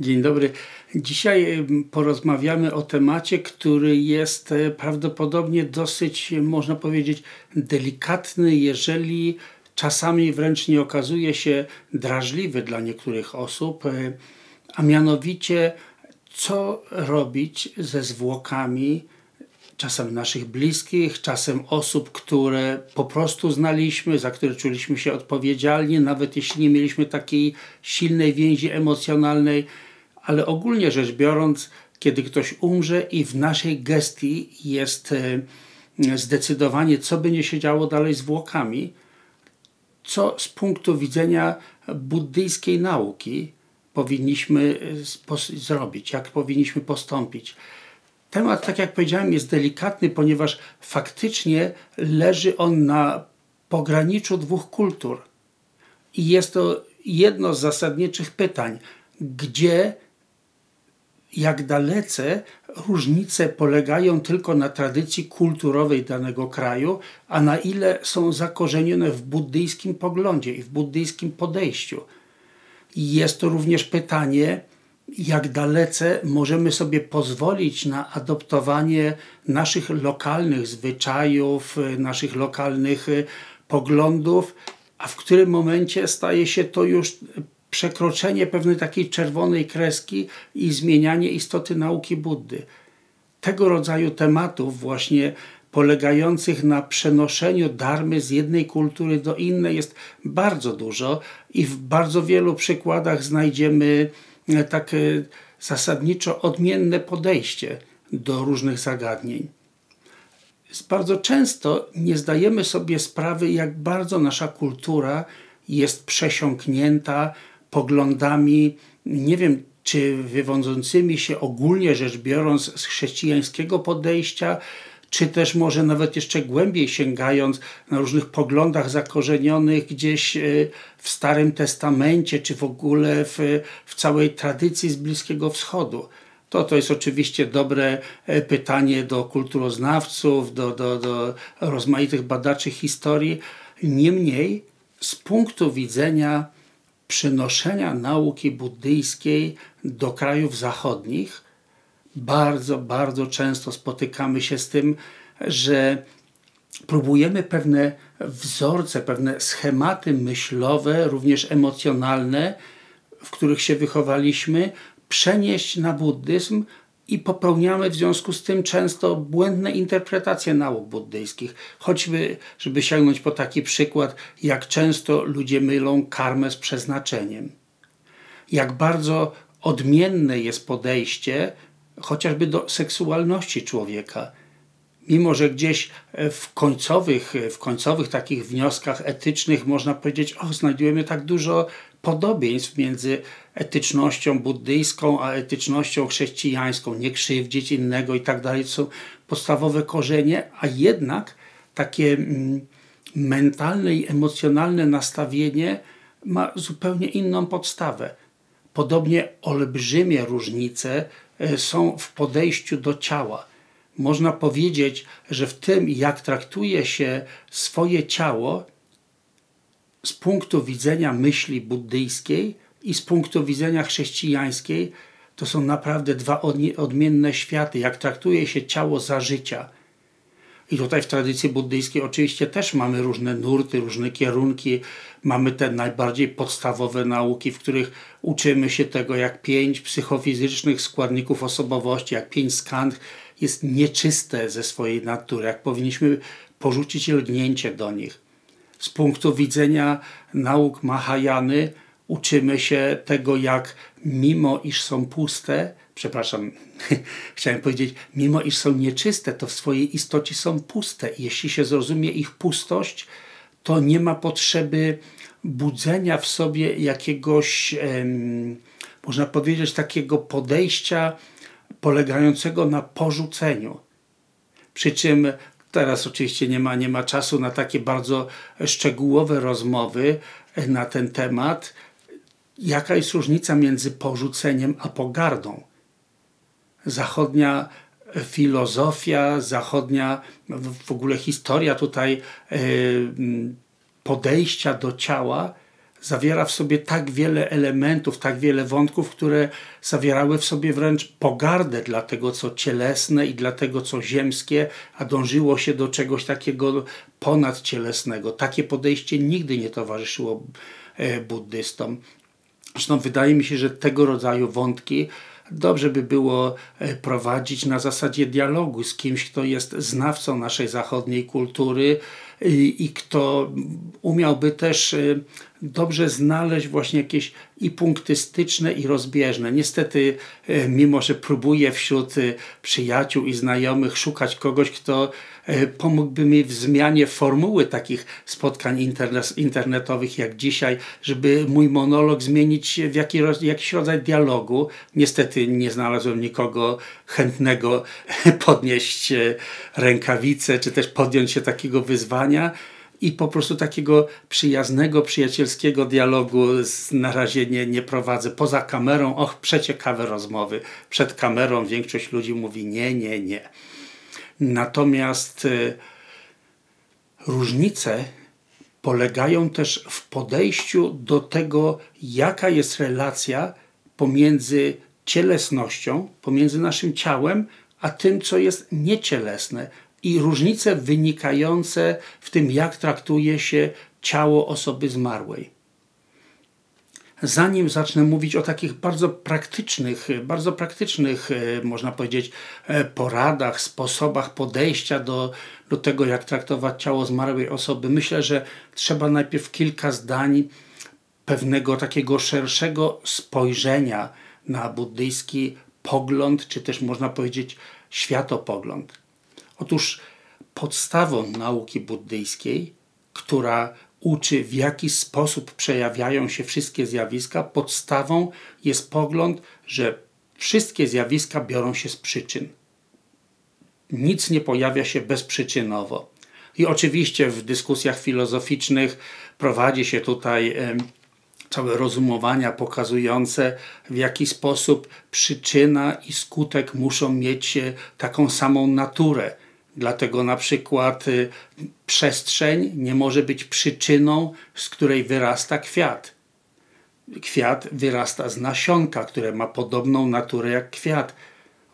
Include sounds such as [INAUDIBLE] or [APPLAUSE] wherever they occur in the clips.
Dzień dobry. Dzisiaj porozmawiamy o temacie, który jest e, prawdopodobnie dosyć, można powiedzieć, delikatny, jeżeli czasami wręcz nie okazuje się drażliwy dla niektórych osób, e, a mianowicie co robić ze zwłokami czasem naszych bliskich, czasem osób, które po prostu znaliśmy, za które czuliśmy się odpowiedzialni, nawet jeśli nie mieliśmy takiej silnej więzi emocjonalnej, ale ogólnie rzecz biorąc, kiedy ktoś umrze i w naszej gestii jest e, zdecydowanie, co będzie się działo dalej z zwłokami, co z punktu widzenia buddyjskiej nauki powinniśmy e, zrobić, jak powinniśmy postąpić. Temat, tak jak powiedziałem, jest delikatny, ponieważ faktycznie leży on na pograniczu dwóch kultur. I jest to jedno z zasadniczych pytań, gdzie, jak dalece różnice polegają tylko na tradycji kulturowej danego kraju, a na ile są zakorzenione w buddyjskim poglądzie i w buddyjskim podejściu. Jest to również pytanie, jak dalece możemy sobie pozwolić na adoptowanie naszych lokalnych zwyczajów, naszych lokalnych poglądów, a w którym momencie staje się to już przekroczenie pewnej takiej czerwonej kreski i zmienianie istoty nauki Buddy. Tego rodzaju tematów właśnie polegających na przenoszeniu darmy z jednej kultury do innej jest bardzo dużo i w bardzo wielu przykładach znajdziemy E, takie zasadniczo odmienne podejście do różnych zagadnień. Bardzo często nie zdajemy sobie sprawy, jak bardzo nasza kultura jest przesiąknięta poglądami, nie wiem, czy wywodzącymi się ogólnie rzecz biorąc z chrześcijańskiego podejścia, czy też może nawet jeszcze głębiej sięgając na różnych poglądach zakorzenionych gdzieś e, w Starym Testamencie, czy w ogóle w, w całej tradycji z Bliskiego Wschodu. To, to jest oczywiście dobre e, pytanie do kulturoznawców, do, do, do rozmaitych badaczy historii. Niemniej, z punktu widzenia przynoszenia nauki buddyjskiej do krajów zachodnich, bardzo, bardzo często spotykamy się z tym, że próbujemy pewne wzorce, pewne schematy myślowe, również emocjonalne, w których się wychowaliśmy, przenieść na buddyzm i popełniamy w związku z tym często błędne interpretacje nauk buddyjskich. Choćby, żeby sięgnąć po taki przykład, jak często ludzie mylą karmę z przeznaczeniem. Jak bardzo odmienne jest podejście chociażby do seksualności człowieka. Mimo, że gdzieś w końcowych, w końcowych takich wnioskach etycznych można powiedzieć, o, znajdujemy tak dużo podobieństw między etycznością buddyjską a etycznością chrześcijańską, nie krzywdzić innego i tak dalej, są podstawowe korzenie, a jednak takie mm, mentalne i emocjonalne nastawienie ma zupełnie inną podstawę. Podobnie olbrzymie różnice E, są w podejściu do ciała. Można powiedzieć, że w tym, jak traktuje się swoje ciało z punktu widzenia myśli buddyjskiej i z punktu widzenia chrześcijańskiej, to są naprawdę dwa odmienne światy. Jak traktuje się ciało za życia. I tutaj w tradycji buddyjskiej oczywiście też mamy różne nurty, różne kierunki. Mamy te najbardziej podstawowe nauki, w których uczymy się tego, jak pięć psychofizycznych składników osobowości, jak pięć skand jest nieczyste ze swojej natury, jak powinniśmy porzucić lgnięcie do nich. Z punktu widzenia nauk Mahajany uczymy się tego, jak mimo iż są puste, przepraszam, [LAUGHS] chciałem powiedzieć, mimo iż są nieczyste, to w swojej istocie są puste. Jeśli się zrozumie ich pustość, to nie ma potrzeby budzenia w sobie jakiegoś, em, można powiedzieć, takiego podejścia polegającego na porzuceniu. Przy czym teraz oczywiście nie ma, nie ma czasu na takie bardzo szczegółowe rozmowy na ten temat. Jaka jest różnica między porzuceniem a pogardą? zachodnia filozofia, zachodnia w ogóle historia tutaj e, podejścia do ciała zawiera w sobie tak wiele elementów, tak wiele wątków, które zawierały w sobie wręcz pogardę dla tego, co cielesne i dla tego, co ziemskie, a dążyło się do czegoś takiego ponadcielesnego. Takie podejście nigdy nie towarzyszyło e, buddystom. Zresztą wydaje mi się, że tego rodzaju wątki dobrze by było e, prowadzić na zasadzie dialogu z kimś, kto jest znawcą naszej zachodniej kultury i, i kto umiałby też e, dobrze znaleźć właśnie jakieś i punktystyczne, i rozbieżne. Niestety, e, mimo że próbuję wśród przyjaciół i znajomych szukać kogoś, kto E, pomógłby mi w zmianie formuły takich spotkań internetowych jak dzisiaj, żeby mój monolog zmienić w jaki, jakiś rodzaj dialogu. Niestety nie znalazłem nikogo chętnego [LAUGHS] podnieść e, rękawice, czy też podjąć się takiego wyzwania i po prostu takiego przyjaznego, przyjacielskiego dialogu na razie nie, nie prowadzę. Poza kamerą, och, przeciekawe rozmowy. Przed kamerą większość ludzi mówi nie, nie, nie. Natomiast y, różnice polegają też w podejściu do tego, jaka jest relacja pomiędzy cielesnością, pomiędzy naszym ciałem, a tym, co jest niecielesne. I różnice wynikające w tym, jak traktuje się ciało osoby zmarłej zanim zacznę mówić o takich bardzo praktycznych, bardzo praktycznych, e, można powiedzieć, e, poradach, sposobach podejścia do, do tego, jak traktować ciało zmarłej osoby, myślę, że trzeba najpierw kilka zdań pewnego takiego szerszego spojrzenia na buddyjski pogląd, czy też można powiedzieć światopogląd. Otóż podstawą nauki buddyjskiej, która uczy, w jaki sposób przejawiają się wszystkie zjawiska, podstawą jest pogląd, że wszystkie zjawiska biorą się z przyczyn. Nic nie pojawia się bezprzyczynowo. I oczywiście w dyskusjach filozoficznych prowadzi się tutaj e, całe rozumowania pokazujące, w jaki sposób przyczyna i skutek muszą mieć taką samą naturę Dlatego na przykład y, przestrzeń nie może być przyczyną, z której wyrasta kwiat. Kwiat wyrasta z nasionka, które ma podobną naturę jak kwiat.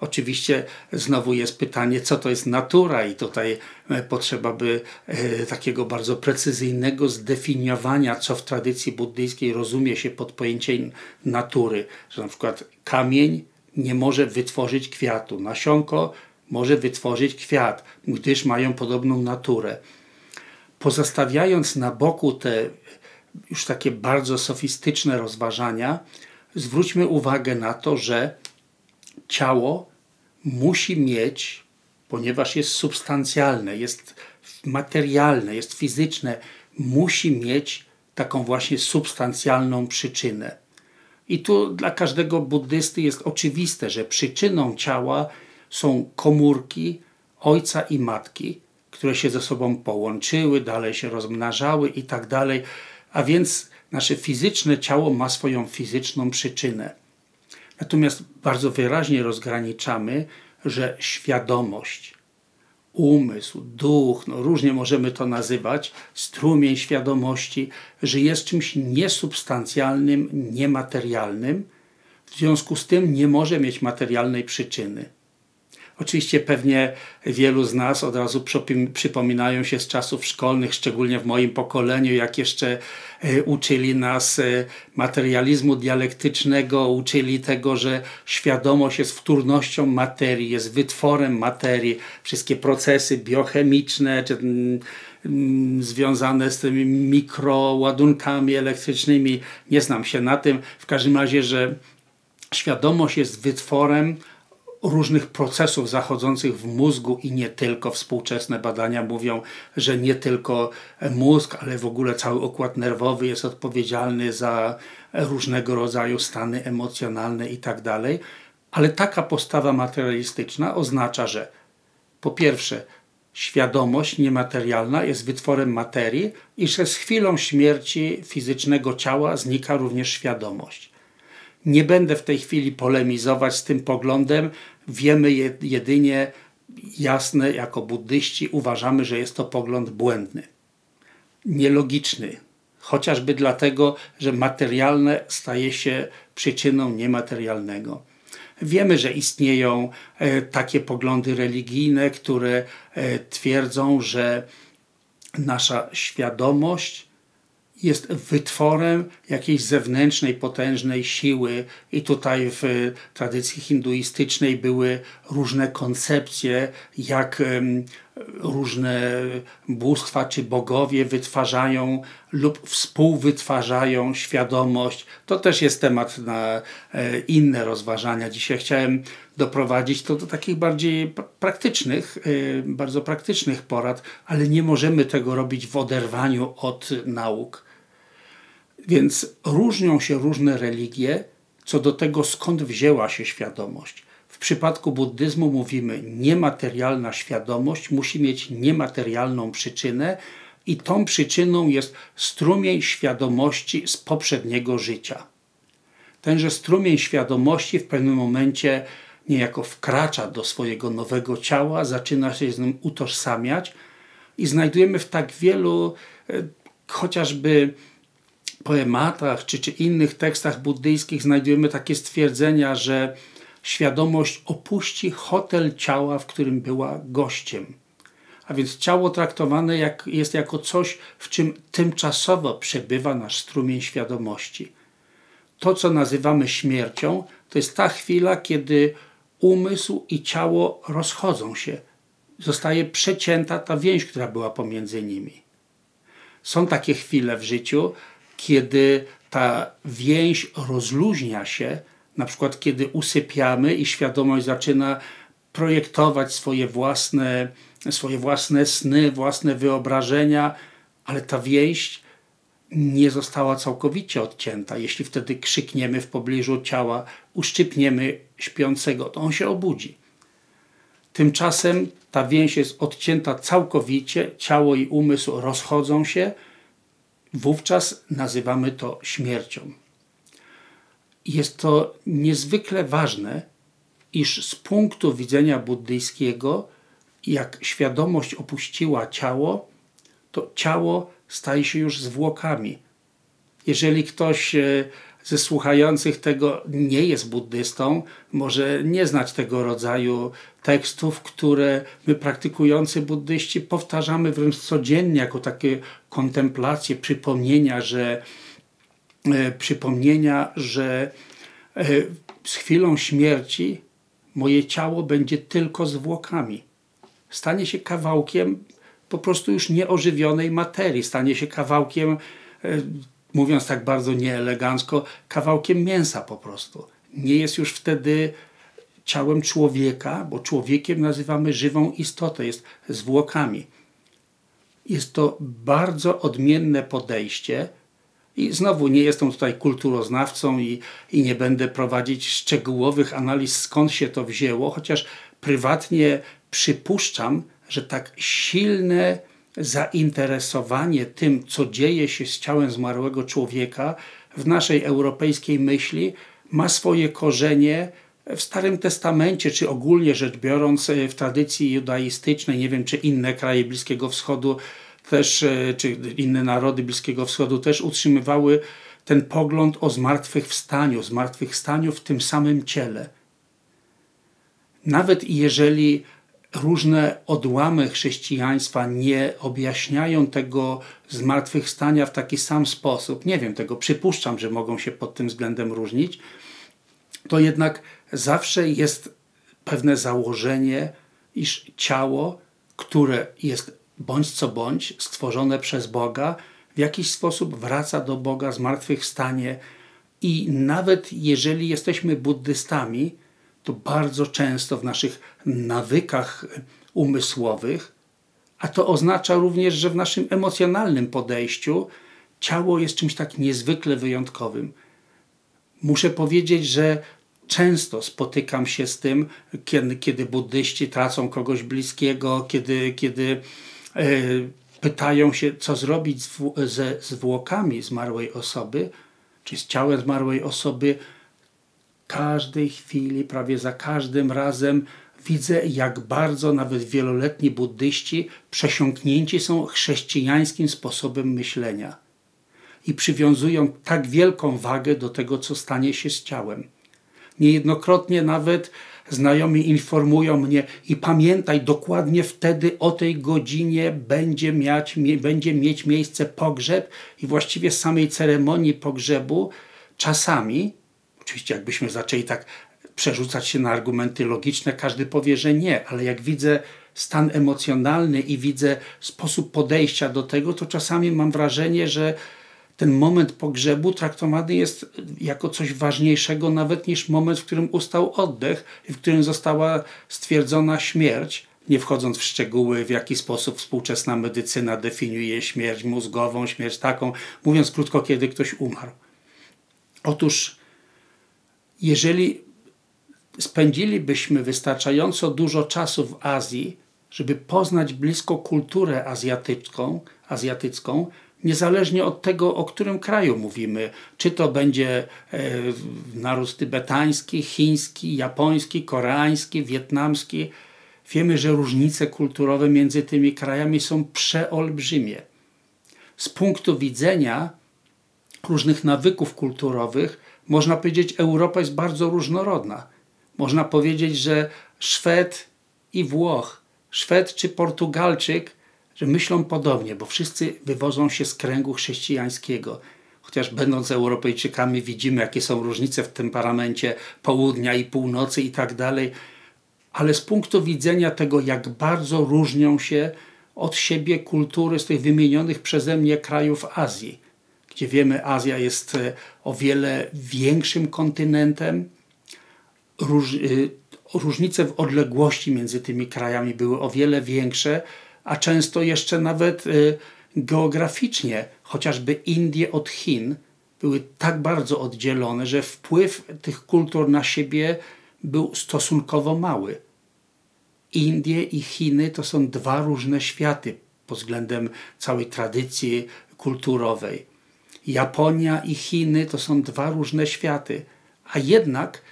Oczywiście znowu jest pytanie, co to jest natura, i tutaj e, potrzeba by e, takiego bardzo precyzyjnego zdefiniowania, co w tradycji buddyjskiej rozumie się pod pojęciem natury. Że na przykład kamień nie może wytworzyć kwiatu, nasionko może wytworzyć kwiat, gdyż mają podobną naturę. Pozostawiając na boku te już takie bardzo sofistyczne rozważania, zwróćmy uwagę na to, że ciało musi mieć, ponieważ jest substancjalne, jest materialne, jest fizyczne, musi mieć taką właśnie substancjalną przyczynę. I tu dla każdego buddysty jest oczywiste, że przyczyną ciała są komórki ojca i matki, które się ze sobą połączyły, dalej się rozmnażały i tak dalej. A więc nasze fizyczne ciało ma swoją fizyczną przyczynę. Natomiast bardzo wyraźnie rozgraniczamy, że świadomość, umysł, duch, no różnie możemy to nazywać, strumień świadomości, że jest czymś niesubstancjalnym, niematerialnym, w związku z tym nie może mieć materialnej przyczyny. Oczywiście pewnie wielu z nas od razu przypominają się z czasów szkolnych, szczególnie w moim pokoleniu, jak jeszcze e, uczyli nas e, materializmu dialektycznego, uczyli tego, że świadomość jest wtórnością materii, jest wytworem materii. Wszystkie procesy biochemiczne, czy mm, mm, związane z tymi mikroładunkami elektrycznymi. Nie znam się na tym. W każdym razie, że świadomość jest wytworem różnych procesów zachodzących w mózgu i nie tylko. Współczesne badania mówią, że nie tylko mózg, ale w ogóle cały układ nerwowy jest odpowiedzialny za różnego rodzaju stany emocjonalne i tak. Ale taka postawa materialistyczna oznacza, że po pierwsze, świadomość niematerialna jest wytworem materii i że z chwilą śmierci fizycznego ciała znika również świadomość. Nie będę w tej chwili polemizować z tym poglądem. Wiemy jedynie jasne, jako buddyści uważamy, że jest to pogląd błędny, nielogiczny, chociażby dlatego, że materialne staje się przyczyną niematerialnego. Wiemy, że istnieją e, takie poglądy religijne, które e, twierdzą, że nasza świadomość jest wytworem jakiejś zewnętrznej, potężnej siły, i tutaj w tradycji hinduistycznej były różne koncepcje, jak różne bóstwa czy bogowie wytwarzają lub współwytwarzają świadomość. To też jest temat na e, inne rozważania. Dzisiaj chciałem doprowadzić to do takich bardziej praktycznych, e, bardzo praktycznych porad, ale nie możemy tego robić w oderwaniu od nauk. Więc różnią się różne religie co do tego, skąd wzięła się świadomość. W przypadku buddyzmu mówimy niematerialna świadomość musi mieć niematerialną przyczynę i tą przyczyną jest strumień świadomości z poprzedniego życia. Tenże strumień świadomości w pewnym momencie niejako wkracza do swojego nowego ciała, zaczyna się z nim utożsamiać i znajdujemy w tak wielu e, chociażby poematach czy, czy innych tekstach buddyjskich znajdujemy takie stwierdzenia, że świadomość opuści hotel ciała, w którym była gościem. A więc ciało traktowane jak, jest jako coś, w czym tymczasowo przebywa nasz strumień świadomości. To, co nazywamy śmiercią, to jest ta chwila, kiedy umysł i ciało rozchodzą się. Zostaje przecięta ta więź, która była pomiędzy nimi. Są takie chwile w życiu, kiedy ta więź rozluźnia się, na przykład kiedy usypiamy i świadomość zaczyna projektować swoje własne, swoje własne sny, własne wyobrażenia, ale ta więź nie została całkowicie odcięta. Jeśli wtedy krzykniemy w pobliżu ciała, uszczypniemy śpiącego, to on się obudzi. Tymczasem ta więź jest odcięta całkowicie, ciało i umysł rozchodzą się, wówczas nazywamy to śmiercią. Jest to niezwykle ważne, iż z punktu widzenia buddyjskiego, jak świadomość opuściła ciało, to ciało staje się już zwłokami. Jeżeli ktoś e, ze słuchających tego nie jest buddystą, może nie znać tego rodzaju tekstów, które my praktykujący buddyści powtarzamy wręcz codziennie jako takie kontemplacje, przypomnienia, że e, przypomnienia, że e, z chwilą śmierci moje ciało będzie tylko zwłokami. Stanie się kawałkiem po prostu już nieożywionej materii, stanie się kawałkiem e, mówiąc tak bardzo nieelegancko, kawałkiem mięsa po prostu. Nie jest już wtedy ciałem człowieka, bo człowiekiem nazywamy żywą istotę, jest zwłokami. Jest to bardzo odmienne podejście. I znowu nie jestem tutaj kulturoznawcą i, i nie będę prowadzić szczegółowych analiz, skąd się to wzięło, chociaż prywatnie przypuszczam, że tak silne zainteresowanie tym, co dzieje się z ciałem zmarłego człowieka w naszej europejskiej myśli ma swoje korzenie w Starym Testamencie, czy ogólnie rzecz biorąc w tradycji judaistycznej, nie wiem czy inne kraje Bliskiego Wschodu też, czy inne narody Bliskiego Wschodu też utrzymywały ten pogląd o zmartwychwstaniu, zmartwychwstaniu w tym samym ciele. Nawet jeżeli różne odłamy chrześcijaństwa nie objaśniają tego zmartwychwstania w taki sam sposób, nie wiem tego, przypuszczam, że mogą się pod tym względem różnić, to jednak zawsze jest pewne założenie, iż ciało, które jest bądź co bądź stworzone przez Boga, w jakiś sposób wraca do Boga zmartwychwstanie. I nawet jeżeli jesteśmy buddystami, to bardzo często w naszych nawykach umysłowych, a to oznacza również, że w naszym emocjonalnym podejściu ciało jest czymś tak niezwykle wyjątkowym. Muszę powiedzieć, że często spotykam się z tym, kiedy, kiedy buddyści tracą kogoś bliskiego, kiedy, kiedy e, pytają się, co zrobić z, ze zwłokami zmarłej osoby, czy z ciałem zmarłej osoby, każdej chwili, prawie za każdym razem widzę, jak bardzo nawet wieloletni buddyści przesiąknięci są chrześcijańskim sposobem myślenia. i przywiązują tak wielką wagę do tego, co stanie się z ciałem. Niejednokrotnie nawet znajomi informują mnie i pamiętaj, dokładnie wtedy o tej godzinie będzie mieć, będzie mieć miejsce pogrzeb i właściwie samej ceremonii pogrzebu czasami, oczywiście jakbyśmy zaczęli tak przerzucać się na argumenty logiczne, każdy powie, że nie, ale jak widzę stan emocjonalny i widzę sposób podejścia do tego, to czasami mam wrażenie, że ten moment pogrzebu traktowany jest jako coś ważniejszego nawet niż moment, w którym ustał oddech i w którym została stwierdzona śmierć. Nie wchodząc w szczegóły, w jaki sposób współczesna medycyna definiuje śmierć mózgową, śmierć taką, mówiąc krótko, kiedy ktoś umarł. Otóż, jeżeli spędzilibyśmy wystarczająco dużo czasu w Azji, żeby poznać blisko kulturę azjatycką, azjatycką niezależnie od tego, o którym kraju mówimy. Czy to będzie e, naród tybetański, chiński, japoński, koreański, wietnamski. Wiemy, że różnice kulturowe między tymi krajami są przeolbrzymie. Z punktu widzenia różnych nawyków kulturowych, można powiedzieć, Europa jest bardzo różnorodna. Można powiedzieć, że Szwed i Włoch, Szwed czy Portugalczyk że myślą podobnie, bo wszyscy wywodzą się z kręgu chrześcijańskiego. Chociaż będąc Europejczykami widzimy, jakie są różnice w temperamencie południa i północy i tak dalej, ale z punktu widzenia tego, jak bardzo różnią się od siebie kultury z tych wymienionych przeze mnie krajów Azji, gdzie wiemy, Azja jest e, o wiele większym kontynentem, róż, y, różnice w odległości między tymi krajami były o wiele większe, a często jeszcze nawet y, geograficznie, chociażby Indie od Chin były tak bardzo oddzielone, że wpływ tych kultur na siebie był stosunkowo mały. Indie i Chiny to są dwa różne światy pod względem całej tradycji kulturowej. Japonia i Chiny to są dwa różne światy, a jednak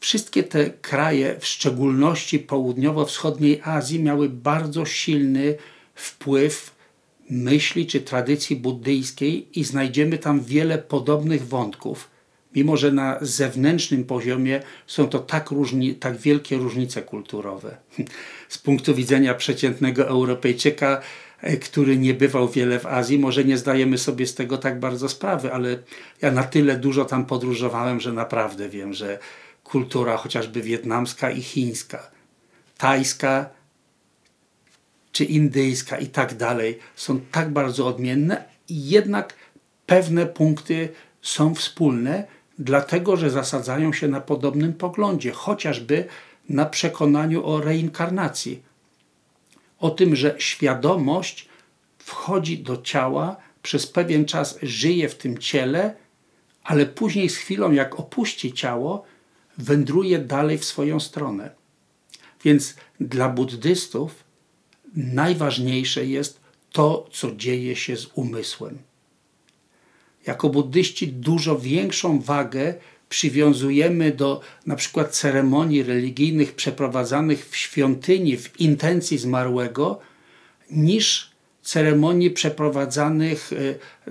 Wszystkie te kraje, w szczególności południowo-wschodniej Azji, miały bardzo silny wpływ myśli czy tradycji buddyjskiej i znajdziemy tam wiele podobnych wątków, mimo że na zewnętrznym poziomie są to tak, różni, tak wielkie różnice kulturowe. [LAUGHS] Z punktu widzenia przeciętnego Europejczyka, który nie bywał wiele w Azji, może nie zdajemy sobie z tego tak bardzo sprawy, ale ja na tyle dużo tam podróżowałem, że naprawdę wiem, że kultura chociażby wietnamska i chińska, tajska czy indyjska i tak dalej są tak bardzo odmienne jednak pewne punkty są wspólne, dlatego że zasadzają się na podobnym poglądzie, chociażby na przekonaniu o reinkarnacji. O tym, że świadomość wchodzi do ciała, przez pewien czas żyje w tym ciele, ale później z chwilą, jak opuści ciało, wędruje dalej w swoją stronę. Więc dla buddystów najważniejsze jest to, co dzieje się z umysłem. Jako buddyści dużo większą wagę przywiązujemy do na przykład ceremonii religijnych przeprowadzanych w świątyni w intencji zmarłego niż ceremonii przeprowadzanych e,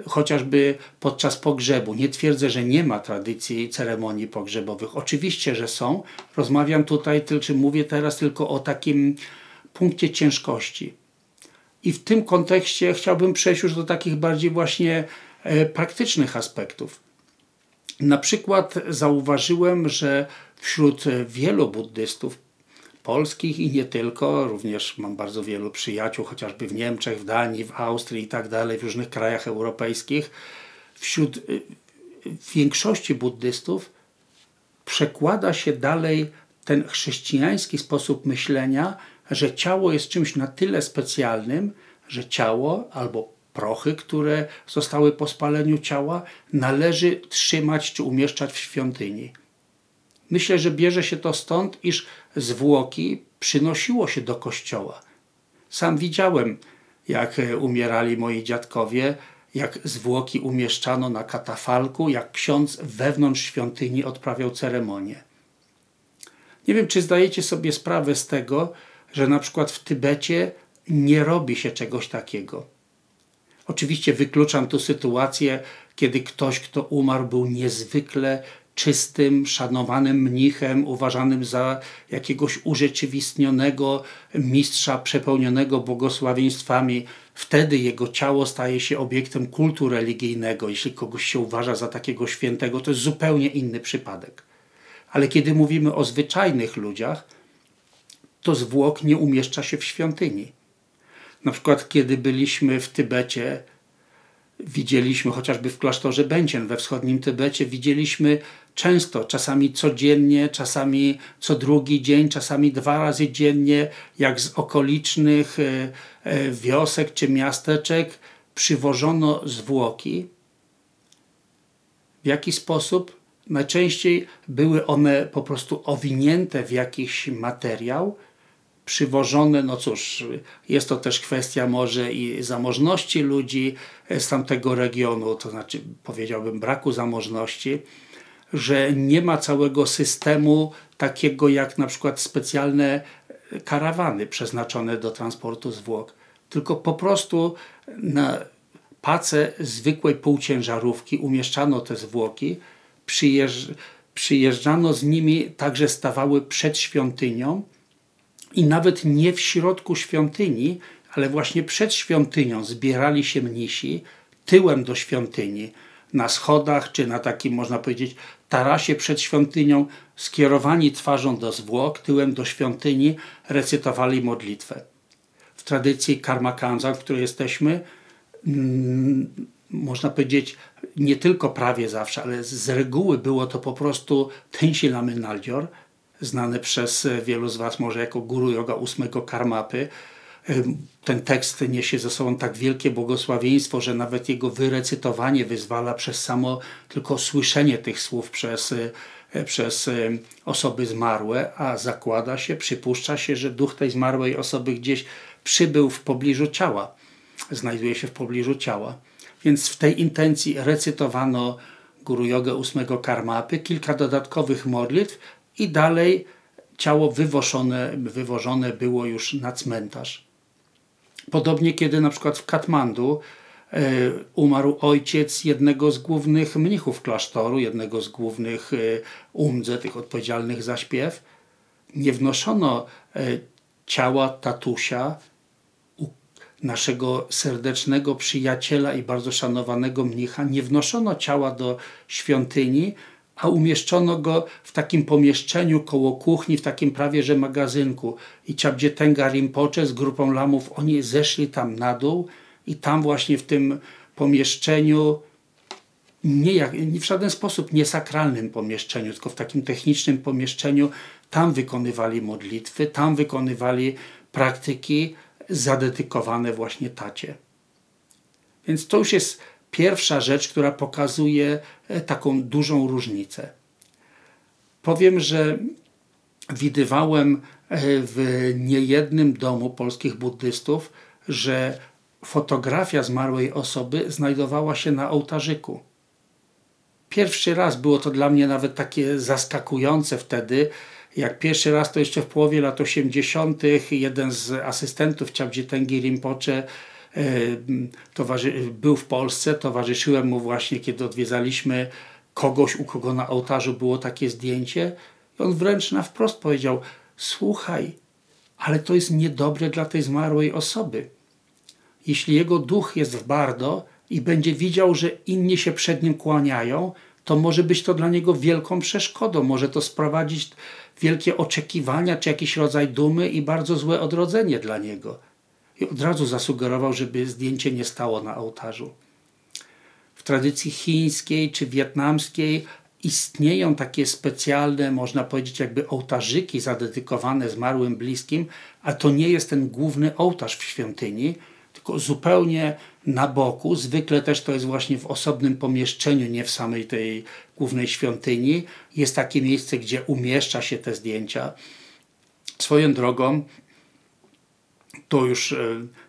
chociażby podczas pogrzebu. Nie twierdzę, że nie ma tradycji ceremonii pogrzebowych. Oczywiście, że są. Rozmawiam tutaj, czy mówię teraz tylko o takim punkcie ciężkości. I w tym kontekście chciałbym przejść już do takich bardziej właśnie e, praktycznych aspektów. Na przykład zauważyłem, że wśród wielu buddystów polskich i nie tylko. Również mam bardzo wielu przyjaciół, chociażby w Niemczech, w Danii, w Austrii i tak dalej, w różnych krajach europejskich. Wśród y, większości buddystów przekłada się dalej ten chrześcijański sposób myślenia, że ciało jest czymś na tyle specjalnym, że ciało albo prochy, które zostały po spaleniu ciała, należy trzymać czy umieszczać w świątyni. Myślę, że bierze się to stąd, iż zwłoki przynosiło się do kościoła. Sam widziałem, jak e, umierali moi dziadkowie, jak zwłoki umieszczano na katafalku, jak ksiądz wewnątrz świątyni odprawiał ceremonię. Nie wiem, czy zdajecie sobie sprawę z tego, że na przykład w Tybecie nie robi się czegoś takiego. Oczywiście wykluczam tu sytuację, kiedy ktoś, kto umarł, był niezwykle czystym, szanowanym mnichem, uważanym za jakiegoś urzeczywistnionego mistrza przepełnionego błogosławieństwami. Wtedy jego ciało staje się obiektem kultu religijnego. Jeśli kogoś się uważa za takiego świętego, to jest zupełnie inny przypadek. Ale kiedy mówimy o zwyczajnych ludziach, to zwłok nie umieszcza się w świątyni. Na przykład, kiedy byliśmy w Tybecie, widzieliśmy chociażby w klasztorze Bęcien we wschodnim Tybecie, widzieliśmy często, czasami codziennie, czasami co drugi dzień, czasami dwa razy dziennie, jak z okolicznych e, e, wiosek czy miasteczek przywożono zwłoki. W jaki sposób? Najczęściej były one po prostu owinięte w jakiś materiał, przywożone, no cóż, jest to też kwestia może i zamożności ludzi z tamtego regionu, to znaczy powiedziałbym braku zamożności, że nie ma całego systemu takiego jak na przykład specjalne karawany przeznaczone do transportu zwłok, tylko po prostu na pace zwykłej półciężarówki umieszczano te zwłoki, przyjeżdż przyjeżdżano z nimi, także stawały przed świątynią, i nawet nie w środku świątyni, ale właśnie przed świątynią zbierali się mnisi tyłem do świątyni, na schodach czy na takim, można powiedzieć, tarasie przed świątynią, skierowani twarzą do zwłok, tyłem do świątyni, recytowali modlitwę. W tradycji karma kanza, w której jesteśmy, mm, można powiedzieć, nie tylko prawie zawsze, ale z reguły było to po prostu Tensi Laminaldior, znany przez wielu z Was może jako guru yoga ósmego karmapy. Ten tekst niesie ze sobą tak wielkie błogosławieństwo, że nawet jego wyrecytowanie wyzwala przez samo tylko słyszenie tych słów przez, e, przez e, osoby zmarłe, a zakłada się, przypuszcza się, że duch tej zmarłej osoby gdzieś przybył w pobliżu ciała, znajduje się w pobliżu ciała. Więc w tej intencji recytowano Guru Jogę ósmego karmapy, kilka dodatkowych modlitw, i dalej ciało wywożone, wywożone było już na cmentarz. Podobnie kiedy na przykład w Katmandu e, umarł ojciec jednego z głównych mnichów klasztoru, jednego z głównych e, umdze, tych odpowiedzialnych za śpiew, nie wnoszono e, ciała tatusia, naszego serdecznego przyjaciela i bardzo szanowanego mnicha, nie wnoszono ciała do świątyni, a umieszczono go w takim pomieszczeniu koło kuchni, w takim prawie że magazynku. I Tenga Rinpoche z grupą lamów, oni zeszli tam na dół i tam właśnie w tym pomieszczeniu, nie, jak, nie w żaden sposób nie sakralnym pomieszczeniu, tylko w takim technicznym pomieszczeniu, tam wykonywali modlitwy, tam wykonywali praktyki zadedykowane właśnie tacie. Więc to już jest pierwsza rzecz, która pokazuje e, taką dużą różnicę. Powiem, że widywałem e, w niejednym domu polskich buddystów, że fotografia zmarłej osoby znajdowała się na ołtarzyku. Pierwszy raz było to dla mnie nawet takie zaskakujące wtedy, jak pierwszy raz to jeszcze w połowie lat 80. jeden z asystentów Tengi Rinpoche towarzy, był w Polsce, towarzyszyłem mu właśnie, kiedy odwiedzaliśmy kogoś, u kogo na ołtarzu było takie zdjęcie. I on wręcz na wprost powiedział: Słuchaj, ale to jest niedobre dla tej zmarłej osoby. Jeśli jego duch jest w bardo i będzie widział, że inni się przed nim kłaniają, to może być to dla niego wielką przeszkodą. Może to sprowadzić wielkie oczekiwania, czy jakiś rodzaj dumy i bardzo złe odrodzenie dla niego i od razu zasugerował, żeby zdjęcie nie stało na ołtarzu. W tradycji chińskiej czy wietnamskiej istnieją takie specjalne, można powiedzieć, jakby ołtarzyki zadedykowane zmarłym bliskim, a to nie jest ten główny ołtarz w świątyni, tylko zupełnie na boku. Zwykle też to jest właśnie w osobnym pomieszczeniu, nie w samej tej głównej świątyni. Jest takie miejsce, gdzie umieszcza się te zdjęcia. Swoją drogą, to już e,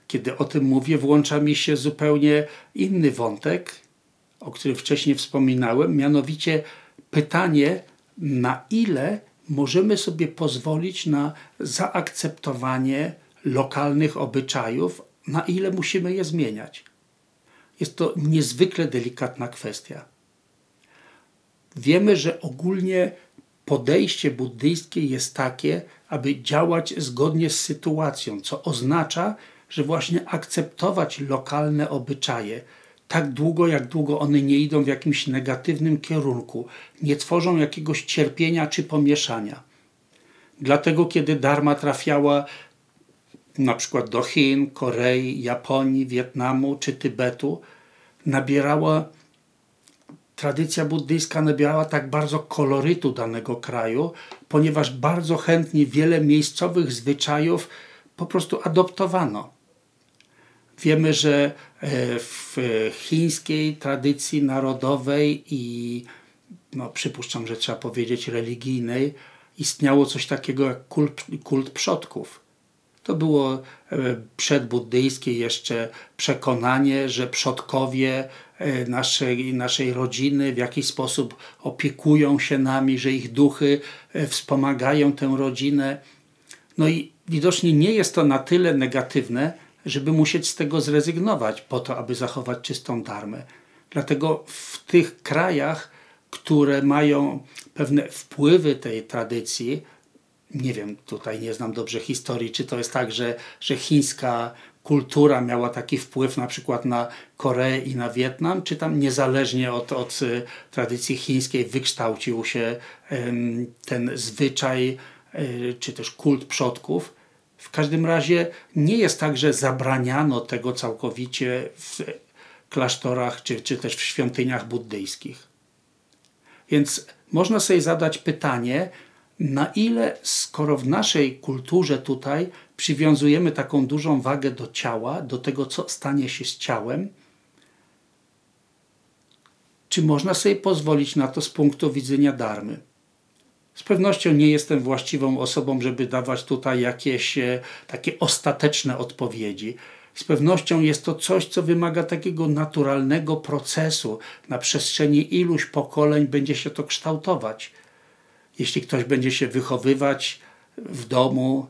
kiedy o tym mówię, włącza mi się zupełnie inny wątek, o którym wcześniej wspominałem, mianowicie pytanie, na ile możemy sobie pozwolić na zaakceptowanie lokalnych obyczajów, na ile musimy je zmieniać. Jest to niezwykle delikatna kwestia. Wiemy, że ogólnie podejście buddyjskie jest takie, aby działać zgodnie z sytuacją, co oznacza, że właśnie akceptować lokalne obyczaje, tak długo, jak długo one nie idą w jakimś negatywnym kierunku, nie tworzą jakiegoś cierpienia czy pomieszania. Dlatego, kiedy Dharma trafiała na przykład do Chin, Korei, Japonii, Wietnamu czy Tybetu, nabierała tradycja buddyjska nabierała tak bardzo kolorytu danego kraju, ponieważ bardzo chętnie wiele miejscowych zwyczajów po prostu adoptowano. Wiemy, że e, w chińskiej tradycji narodowej i no, przypuszczam, że trzeba powiedzieć religijnej, istniało coś takiego jak kult, kult przodków. To było e, przedbuddyjskie jeszcze przekonanie, że przodkowie e, naszej, naszej rodziny w jakiś sposób opiekują się nami, że ich duchy wspomagają tę rodzinę. No i widocznie nie jest to na tyle negatywne, żeby musieć z tego zrezygnować po to, aby zachować czystą darmę. Dlatego w tych krajach, które mają pewne wpływy tej tradycji, nie wiem, tutaj nie znam dobrze historii, czy to jest tak, że, że chińska kultura miała taki wpływ na przykład na Koreę i na Wietnam, czy tam niezależnie od, od y, tradycji chińskiej wykształcił się ten zwyczaj, y, czy też kult przodków. W każdym razie nie jest tak, że zabraniano tego całkowicie w klasztorach czy, czy też w świątyniach buddyjskich. Więc można sobie zadać pytanie, na ile, skoro w naszej kulturze tutaj przywiązujemy taką dużą wagę do ciała, do tego, co stanie się z ciałem, czy można sobie pozwolić na to z punktu widzenia darmy? Z pewnością nie jestem właściwą osobą, żeby dawać tutaj jakieś e, takie ostateczne odpowiedzi. Z pewnością jest to coś, co wymaga takiego naturalnego procesu. Na przestrzeni iluś pokoleń będzie się to kształtować. Jeśli ktoś będzie się wychowywać w domu,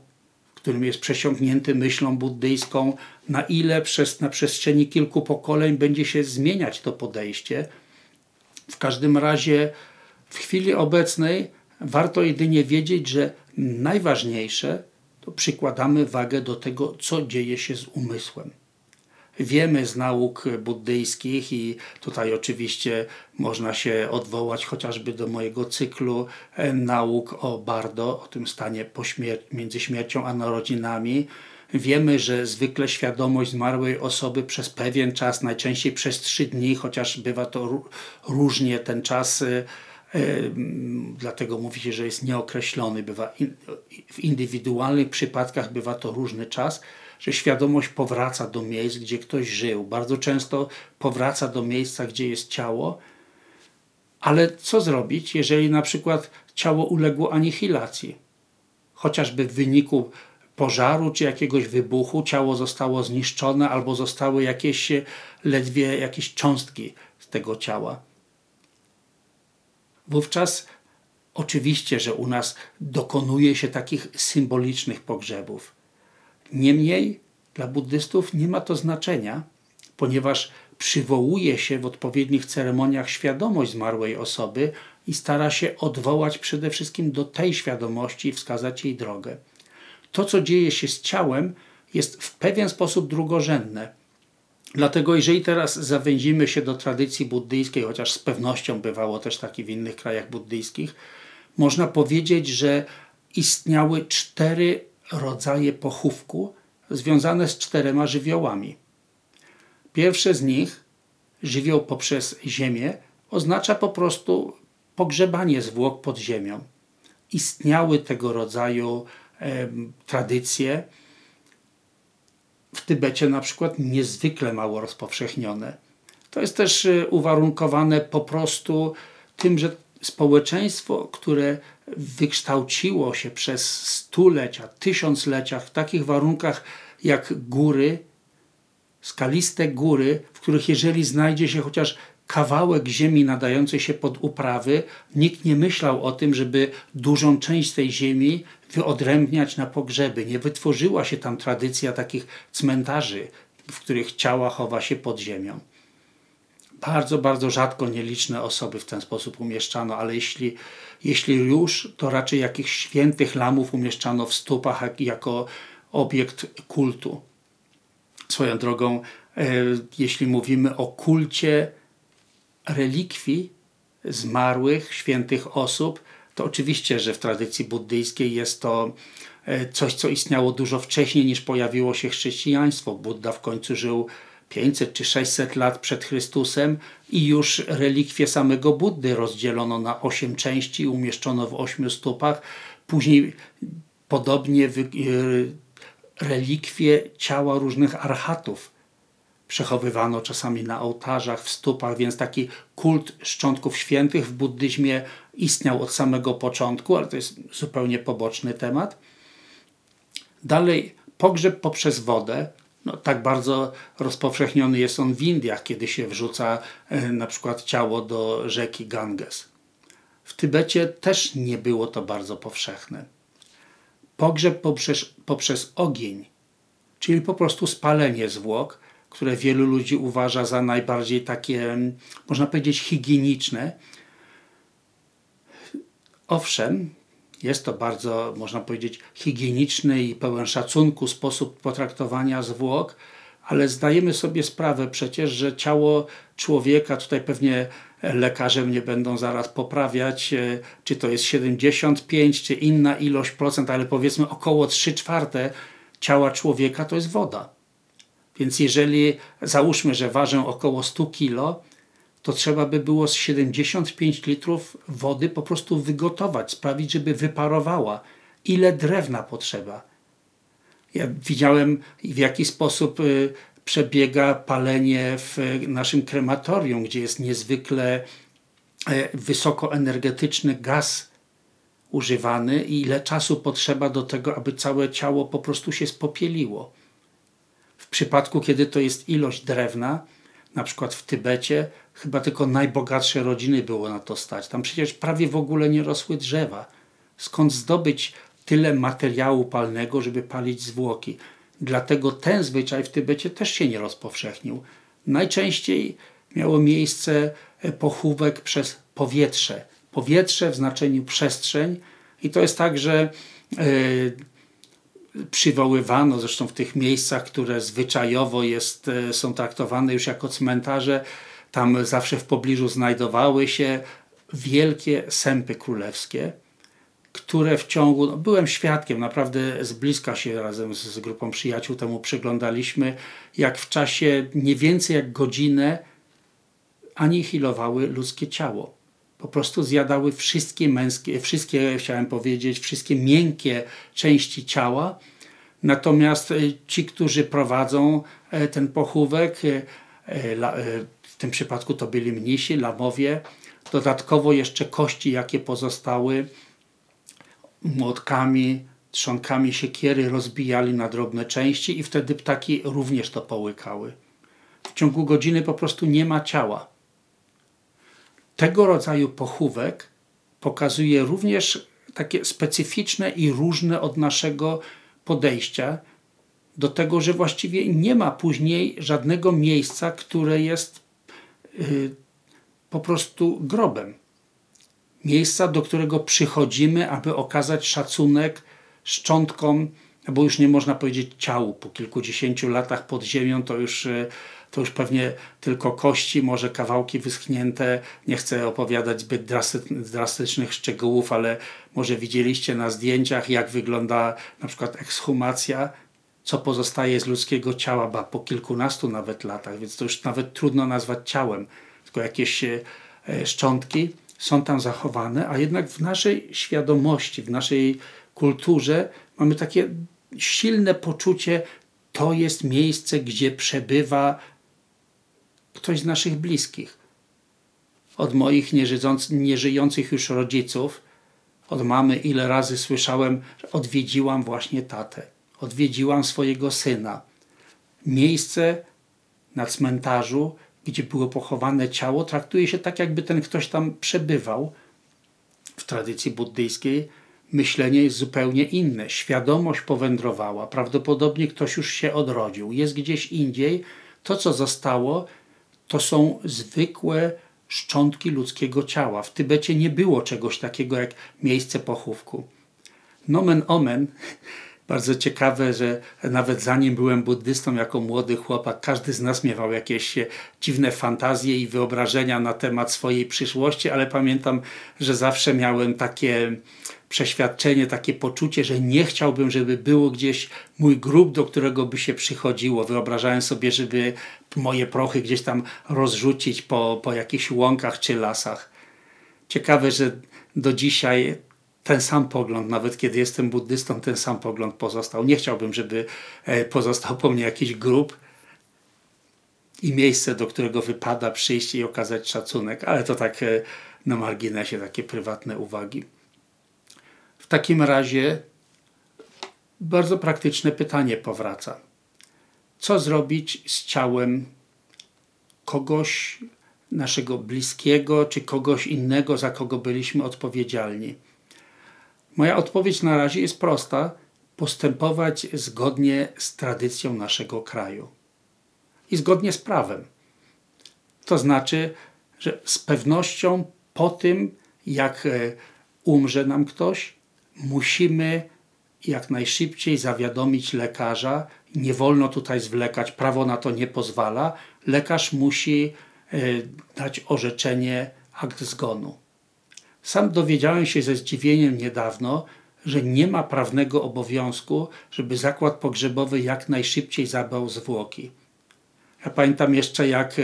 w którym jest przesiąknięty myślą buddyjską, na ile przez, na przestrzeni kilku pokoleń będzie się zmieniać to podejście. W każdym razie w chwili obecnej Warto jedynie wiedzieć, że najważniejsze to przykładamy wagę do tego, co dzieje się z umysłem. Wiemy z nauk buddyjskich i tutaj oczywiście można się odwołać chociażby do mojego cyklu e, nauk o Bardo, o tym stanie po śmier między śmiercią a narodzinami. Wiemy, że zwykle świadomość zmarłej osoby przez pewien czas, najczęściej przez trzy dni, chociaż bywa to różnie ten czas e, Dlatego mówi się, że jest nieokreślony. Bywa w indywidualnych przypadkach bywa to różny czas, że świadomość powraca do miejsc, gdzie ktoś żył. Bardzo często powraca do miejsca, gdzie jest ciało. Ale co zrobić, jeżeli na przykład ciało uległo anihilacji? Chociażby w wyniku pożaru czy jakiegoś wybuchu ciało zostało zniszczone albo zostały jakieś ledwie jakieś cząstki z tego ciała wówczas oczywiście, że u nas dokonuje się takich symbolicznych pogrzebów. Niemniej dla buddystów nie ma to znaczenia, ponieważ przywołuje się w odpowiednich ceremoniach świadomość zmarłej osoby i stara się odwołać przede wszystkim do tej świadomości i wskazać jej drogę. To, co dzieje się z ciałem, jest w pewien sposób drugorzędne Dlatego jeżeli teraz zawęzimy się do tradycji buddyjskiej, chociaż z pewnością bywało też tak w innych krajach buddyjskich, można powiedzieć, że istniały cztery rodzaje pochówku związane z czterema żywiołami. Pierwsze z nich, żywioł poprzez ziemię, oznacza po prostu pogrzebanie zwłok pod ziemią. Istniały tego rodzaju e, tradycje, w Tybecie na przykład niezwykle mało rozpowszechnione. To jest też y, uwarunkowane po prostu tym, że społeczeństwo, które wykształciło się przez stulecia, tysiąclecia w takich warunkach jak góry, skaliste góry, w których jeżeli znajdzie się chociaż kawałek ziemi nadający się pod uprawy, nikt nie myślał o tym, żeby dużą część tej ziemi wyodrębniać na pogrzeby. Nie wytworzyła się tam tradycja takich cmentarzy, w których ciała chowa się pod ziemią. Bardzo, bardzo rzadko nieliczne osoby w ten sposób umieszczano, ale jeśli, jeśli już, to raczej jakichś świętych lamów umieszczano w stópach jako obiekt kultu. Swoją drogą, e, jeśli mówimy o kulcie relikwii zmarłych, świętych osób, to oczywiście, że w tradycji buddyjskiej jest to e, coś, co istniało dużo wcześniej niż pojawiło się chrześcijaństwo. Buddha w końcu żył 500 czy 600 lat przed Chrystusem i już relikwie samego Buddy rozdzielono na osiem części i umieszczono w ośmiu stópach. Później podobnie e, relikwie ciała różnych archatów przechowywano czasami na ołtarzach, w stópach, więc taki kult szczątków świętych w buddyzmie istniał od samego początku, ale to jest zupełnie poboczny temat. Dalej, pogrzeb poprzez wodę. No, tak bardzo rozpowszechniony jest on w Indiach, kiedy się wrzuca e, na przykład ciało do rzeki Ganges. W Tybecie też nie było to bardzo powszechne. Pogrzeb poprzez, poprzez ogień, czyli po prostu spalenie zwłok, które wielu ludzi uważa za najbardziej takie, można powiedzieć, higieniczne. Owszem, jest to bardzo, można powiedzieć, higieniczny i pełen szacunku sposób potraktowania zwłok, ale zdajemy sobie sprawę przecież, że ciało człowieka, tutaj pewnie lekarze mnie będą zaraz poprawiać, e, czy to jest 75, czy inna ilość procent, ale powiedzmy około 3 czwarte ciała człowieka to jest woda. Więc jeżeli załóżmy, że ważę około 100 kg, to trzeba by było z 75 litrów wody po prostu wygotować, sprawić, żeby wyparowała. Ile drewna potrzeba? Ja widziałem, w jaki sposób y, przebiega palenie w naszym krematorium, gdzie jest niezwykle e, wysokoenergetyczny gaz używany i ile czasu potrzeba do tego, aby całe ciało po prostu się spopieliło. W przypadku, kiedy to jest ilość drewna, na przykład w Tybecie, chyba tylko najbogatsze rodziny było na to stać. Tam przecież prawie w ogóle nie rosły drzewa. Skąd zdobyć tyle materiału palnego, żeby palić zwłoki? Dlatego ten zwyczaj w Tybecie też się nie rozpowszechnił. Najczęściej miało miejsce pochówek przez powietrze. Powietrze w znaczeniu przestrzeń i to jest tak, że yy, przywoływano, zresztą w tych miejscach, które zwyczajowo jest, e, są traktowane już jako cmentarze, tam zawsze w pobliżu znajdowały się wielkie sępy królewskie, które w ciągu, no byłem świadkiem, naprawdę z bliska się razem z, z grupą przyjaciół temu przyglądaliśmy, jak w czasie nie więcej jak godzinę anihilowały ludzkie ciało. Po prostu zjadały wszystkie męskie, wszystkie, chciałem powiedzieć, wszystkie miękkie części ciała. Natomiast e, ci, którzy prowadzą e, ten pochówek, e, w tym przypadku to byli mnisi, lamowie, dodatkowo jeszcze kości, jakie pozostały, młotkami, trzonkami siekiery rozbijali na drobne części i wtedy ptaki również to połykały. W ciągu godziny po prostu nie ma ciała. Tego rodzaju pochówek pokazuje również takie specyficzne i różne od naszego podejścia do tego, że właściwie nie ma później żadnego miejsca, które jest po prostu grobem miejsca, do którego przychodzimy, aby okazać szacunek szczątkom, bo już nie można powiedzieć ciału. Po kilkudziesięciu latach pod ziemią to już, e, to już pewnie tylko kości, może kawałki wyschnięte. Nie chcę opowiadać zbyt drastycznych szczegółów, ale może widzieliście na zdjęciach, jak wygląda na przykład ekshumacja, co pozostaje z ludzkiego ciała, ba po kilkunastu nawet latach, więc to już nawet trudno nazwać ciałem, tylko jakieś e, szczątki są tam zachowane, a jednak w naszej świadomości, w naszej kulturze mamy takie silne poczucie, to jest miejsce, gdzie przebywa ktoś z naszych bliskich. Od moich nieżyjących już rodziców, od mamy, ile razy słyszałem, że odwiedziłam właśnie tatę, odwiedziłam swojego syna. Miejsce na cmentarzu, gdzie było pochowane ciało, traktuje się tak, jakby ten ktoś tam przebywał. W tradycji buddyjskiej myślenie jest zupełnie inne. Świadomość powędrowała, prawdopodobnie ktoś już się odrodził, jest gdzieś indziej. To, co zostało, to są zwykłe szczątki ludzkiego ciała. W Tybecie nie było czegoś takiego jak miejsce pochówku. Nomen omen, bardzo ciekawe, że nawet zanim byłem buddystą jako młody chłopak, każdy z nas miewał jakieś dziwne fantazje i wyobrażenia na temat swojej przyszłości, ale pamiętam, że zawsze miałem takie przeświadczenie, takie poczucie, że nie chciałbym, żeby było gdzieś mój grób, do którego by się przychodziło. Wyobrażałem sobie, żeby moje prochy gdzieś tam rozrzucić po, po jakichś łąkach czy lasach. Ciekawe, że do dzisiaj ten sam pogląd, nawet kiedy jestem buddystą, ten sam pogląd pozostał. Nie chciałbym, żeby e, pozostał po mnie jakiś grób i miejsce, do którego wypada przyjść i okazać szacunek, ale to tak e, na marginesie, takie prywatne uwagi. W takim razie bardzo praktyczne pytanie powraca. Co zrobić z ciałem kogoś naszego bliskiego, czy kogoś innego, za kogo byliśmy odpowiedzialni? Moja odpowiedź na razie jest prosta: postępować zgodnie z tradycją naszego kraju i zgodnie z prawem. To znaczy, że z pewnością po tym, jak e, umrze nam ktoś, musimy jak najszybciej zawiadomić lekarza. Nie wolno tutaj zwlekać, prawo na to nie pozwala. Lekarz musi e, dać orzeczenie akt zgonu. Sam dowiedziałem się ze zdziwieniem niedawno, że nie ma prawnego obowiązku, żeby zakład pogrzebowy jak najszybciej zabrał zwłoki. Ja pamiętam jeszcze, jak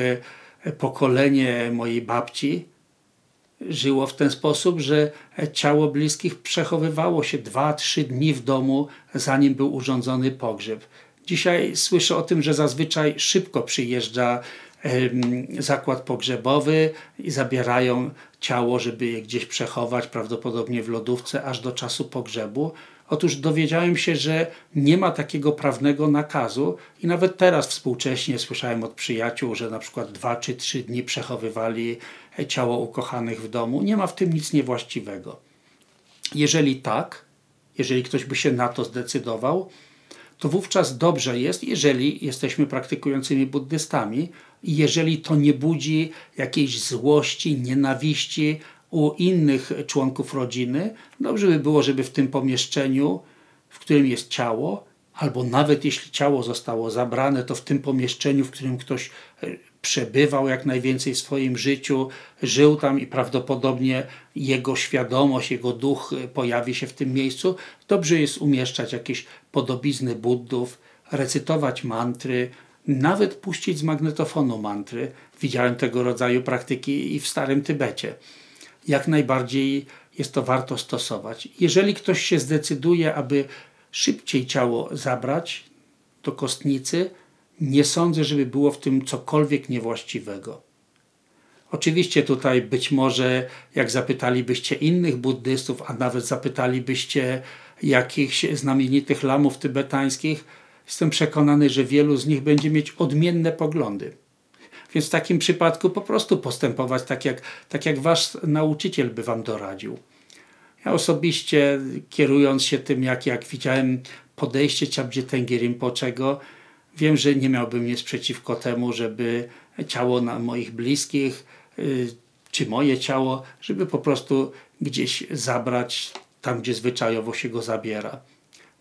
e, pokolenie mojej babci żyło w ten sposób, że ciało bliskich przechowywało się 2-3 dni w domu, zanim był urządzony pogrzeb. Dzisiaj słyszę o tym, że zazwyczaj szybko przyjeżdża zakład pogrzebowy i zabierają ciało, żeby je gdzieś przechować, prawdopodobnie w lodówce, aż do czasu pogrzebu. Otóż dowiedziałem się, że nie ma takiego prawnego nakazu i nawet teraz współcześnie słyszałem od przyjaciół, że na przykład dwa czy trzy dni przechowywali ciało ukochanych w domu. Nie ma w tym nic niewłaściwego. Jeżeli tak, jeżeli ktoś by się na to zdecydował, to wówczas dobrze jest, jeżeli jesteśmy praktykującymi buddystami jeżeli to nie budzi jakiejś złości, nienawiści u innych członków rodziny, dobrze by było, żeby w tym pomieszczeniu, w którym jest ciało, albo nawet jeśli ciało zostało zabrane, to w tym pomieszczeniu, w którym ktoś e, przebywał jak najwięcej w swoim życiu, żył tam i prawdopodobnie jego świadomość, jego duch e, pojawi się w tym miejscu, dobrze jest umieszczać jakieś podobizny buddów, recytować mantry, nawet puścić z magnetofonu mantry. Widziałem tego rodzaju praktyki i w Starym Tybecie. Jak najbardziej jest to warto stosować. Jeżeli ktoś się zdecyduje, aby szybciej ciało zabrać do kostnicy, nie sądzę, żeby było w tym cokolwiek niewłaściwego. Oczywiście tutaj być może, jak zapytalibyście innych buddystów, a nawet zapytalibyście jakichś znamienitych lamów tybetańskich, jestem przekonany, że wielu z nich będzie mieć odmienne poglądy. Więc w takim przypadku po prostu postępować tak jak, tak jak wasz nauczyciel by wam doradził. Ja osobiście, kierując się tym, jak, jak widziałem podejście Chabdzie Tengi Rinpoczego, wiem, że nie miałbym nic przeciwko temu, żeby ciało na moich bliskich, y, czy moje ciało, żeby po prostu gdzieś zabrać tam, gdzie zwyczajowo się go zabiera.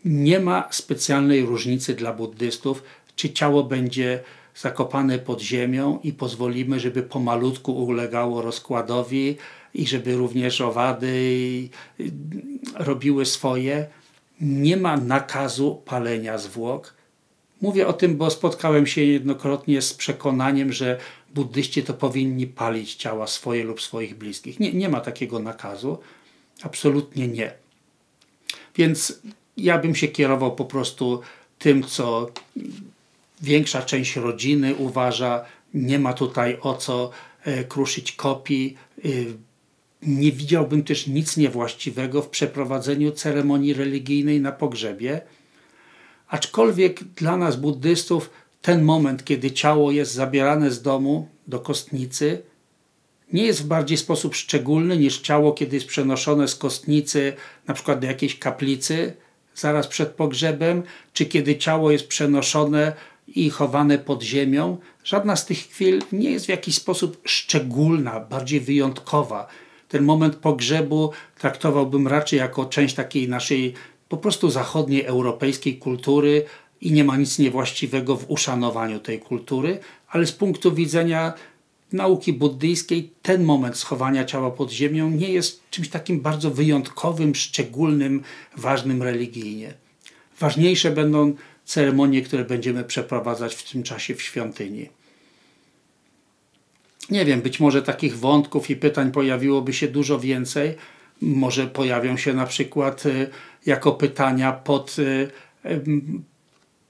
Nie ma specjalnej różnicy dla buddystów, czy ciało będzie zakopane pod ziemią i pozwolimy, żeby pomalutku ulegało rozkładowi i żeby również owady robiły swoje. Nie ma nakazu palenia zwłok. Mówię o tym, bo spotkałem się jednokrotnie z przekonaniem, że buddyści to powinni palić ciała swoje lub swoich bliskich. Nie, nie ma takiego nakazu. Absolutnie nie. Więc ja bym się kierował po prostu tym, co większa część rodziny uważa. Nie ma tutaj o co e, kruszyć kopii. E, nie widziałbym też nic niewłaściwego w przeprowadzeniu ceremonii religijnej na pogrzebie. Aczkolwiek dla nas, buddystów, ten moment, kiedy ciało jest zabierane z domu do kostnicy, nie jest w bardziej sposób szczególny niż ciało, kiedy jest przenoszone z kostnicy na przykład do jakiejś kaplicy zaraz przed pogrzebem, czy kiedy ciało jest przenoszone i chowane pod ziemią, żadna z tych chwil nie jest w jakiś sposób szczególna, bardziej wyjątkowa. Ten moment pogrzebu traktowałbym raczej jako część takiej naszej po prostu zachodniej europejskiej kultury i nie ma nic niewłaściwego w uszanowaniu tej kultury, ale z punktu widzenia nauki buddyjskiej ten moment schowania ciała pod ziemią nie jest czymś takim bardzo wyjątkowym, szczególnym, ważnym religijnie. Ważniejsze będą ceremonie, które będziemy przeprowadzać w tym czasie w świątyni. Nie wiem, być może takich wątków i pytań pojawiłoby się dużo więcej. Może pojawią się na przykład y, jako pytania pod, y,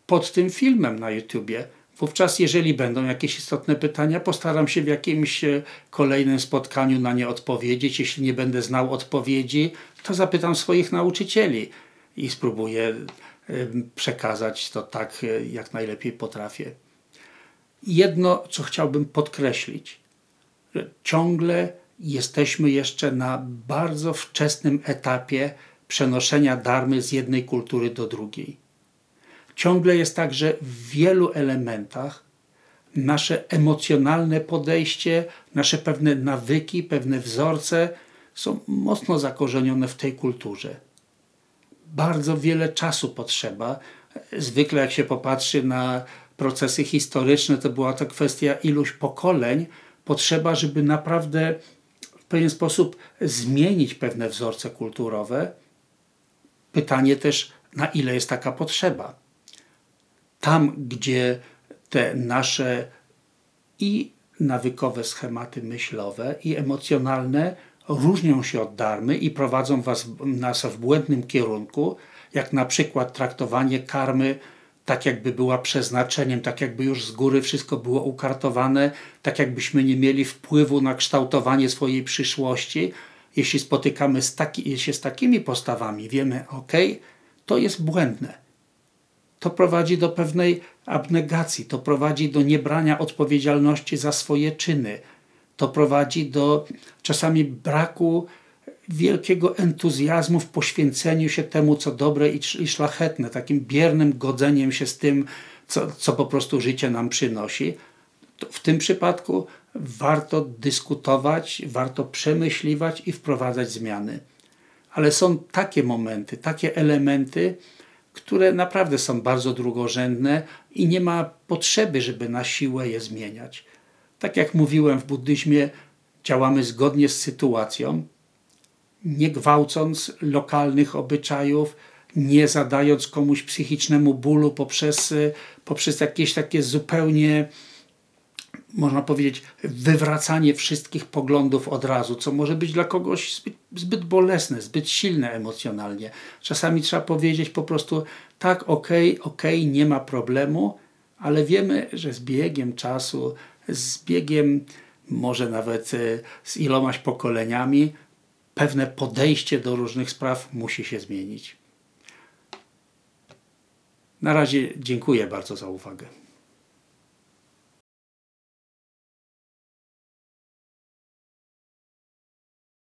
pod tym filmem na YouTubie. Wówczas, jeżeli będą jakieś istotne pytania, postaram się w jakimś y, kolejnym spotkaniu na nie odpowiedzieć. Jeśli nie będę znał odpowiedzi, to zapytam swoich nauczycieli i spróbuję przekazać to tak, jak najlepiej potrafię. Jedno, co chciałbym podkreślić, że ciągle jesteśmy jeszcze na bardzo wczesnym etapie przenoszenia darmy z jednej kultury do drugiej. Ciągle jest tak, że w wielu elementach nasze emocjonalne podejście, nasze pewne nawyki, pewne wzorce są mocno zakorzenione w tej kulturze. Bardzo wiele czasu potrzeba. Zwykle, jak się popatrzy na procesy historyczne, to była to kwestia iluś pokoleń, potrzeba, żeby naprawdę w pewien sposób zmienić pewne wzorce kulturowe. Pytanie też, na ile jest taka potrzeba. Tam, gdzie te nasze i nawykowe schematy myślowe i emocjonalne różnią się od darmy i prowadzą was, nas w błędnym kierunku, jak na przykład traktowanie karmy tak jakby była przeznaczeniem, tak jakby już z góry wszystko było ukartowane, tak jakbyśmy nie mieli wpływu na kształtowanie swojej przyszłości. Jeśli spotykamy z taki, się z takimi postawami, wiemy, ok, to jest błędne. To prowadzi do pewnej abnegacji, to prowadzi do niebrania odpowiedzialności za swoje czyny, to prowadzi do czasami braku wielkiego entuzjazmu w poświęceniu się temu, co dobre i, szlachetne, takim biernym godzeniem się z tym, co, co po prostu życie nam przynosi. W tym przypadku warto dyskutować, warto przemyśliwać i wprowadzać zmiany. Ale są takie momenty, takie elementy, które naprawdę są bardzo drugorzędne i nie ma potrzeby, żeby na siłę je zmieniać. Tak jak mówiłem w buddyzmie, działamy zgodnie z sytuacją, nie gwałcąc lokalnych obyczajów, nie zadając komuś psychicznemu bólu poprzez, poprzez jakieś takie zupełnie, można powiedzieć, wywracanie wszystkich poglądów od razu, co może być dla kogoś zbyt, zbyt bolesne, zbyt silne emocjonalnie. Czasami trzeba powiedzieć po prostu tak, okej, okay, okej, nie ma problemu, ale wiemy, że z biegiem czasu, z biegiem może nawet e, z ilomaś pokoleniami, pewne podejście do różnych spraw musi się zmienić. Na razie dziękuję bardzo za uwagę.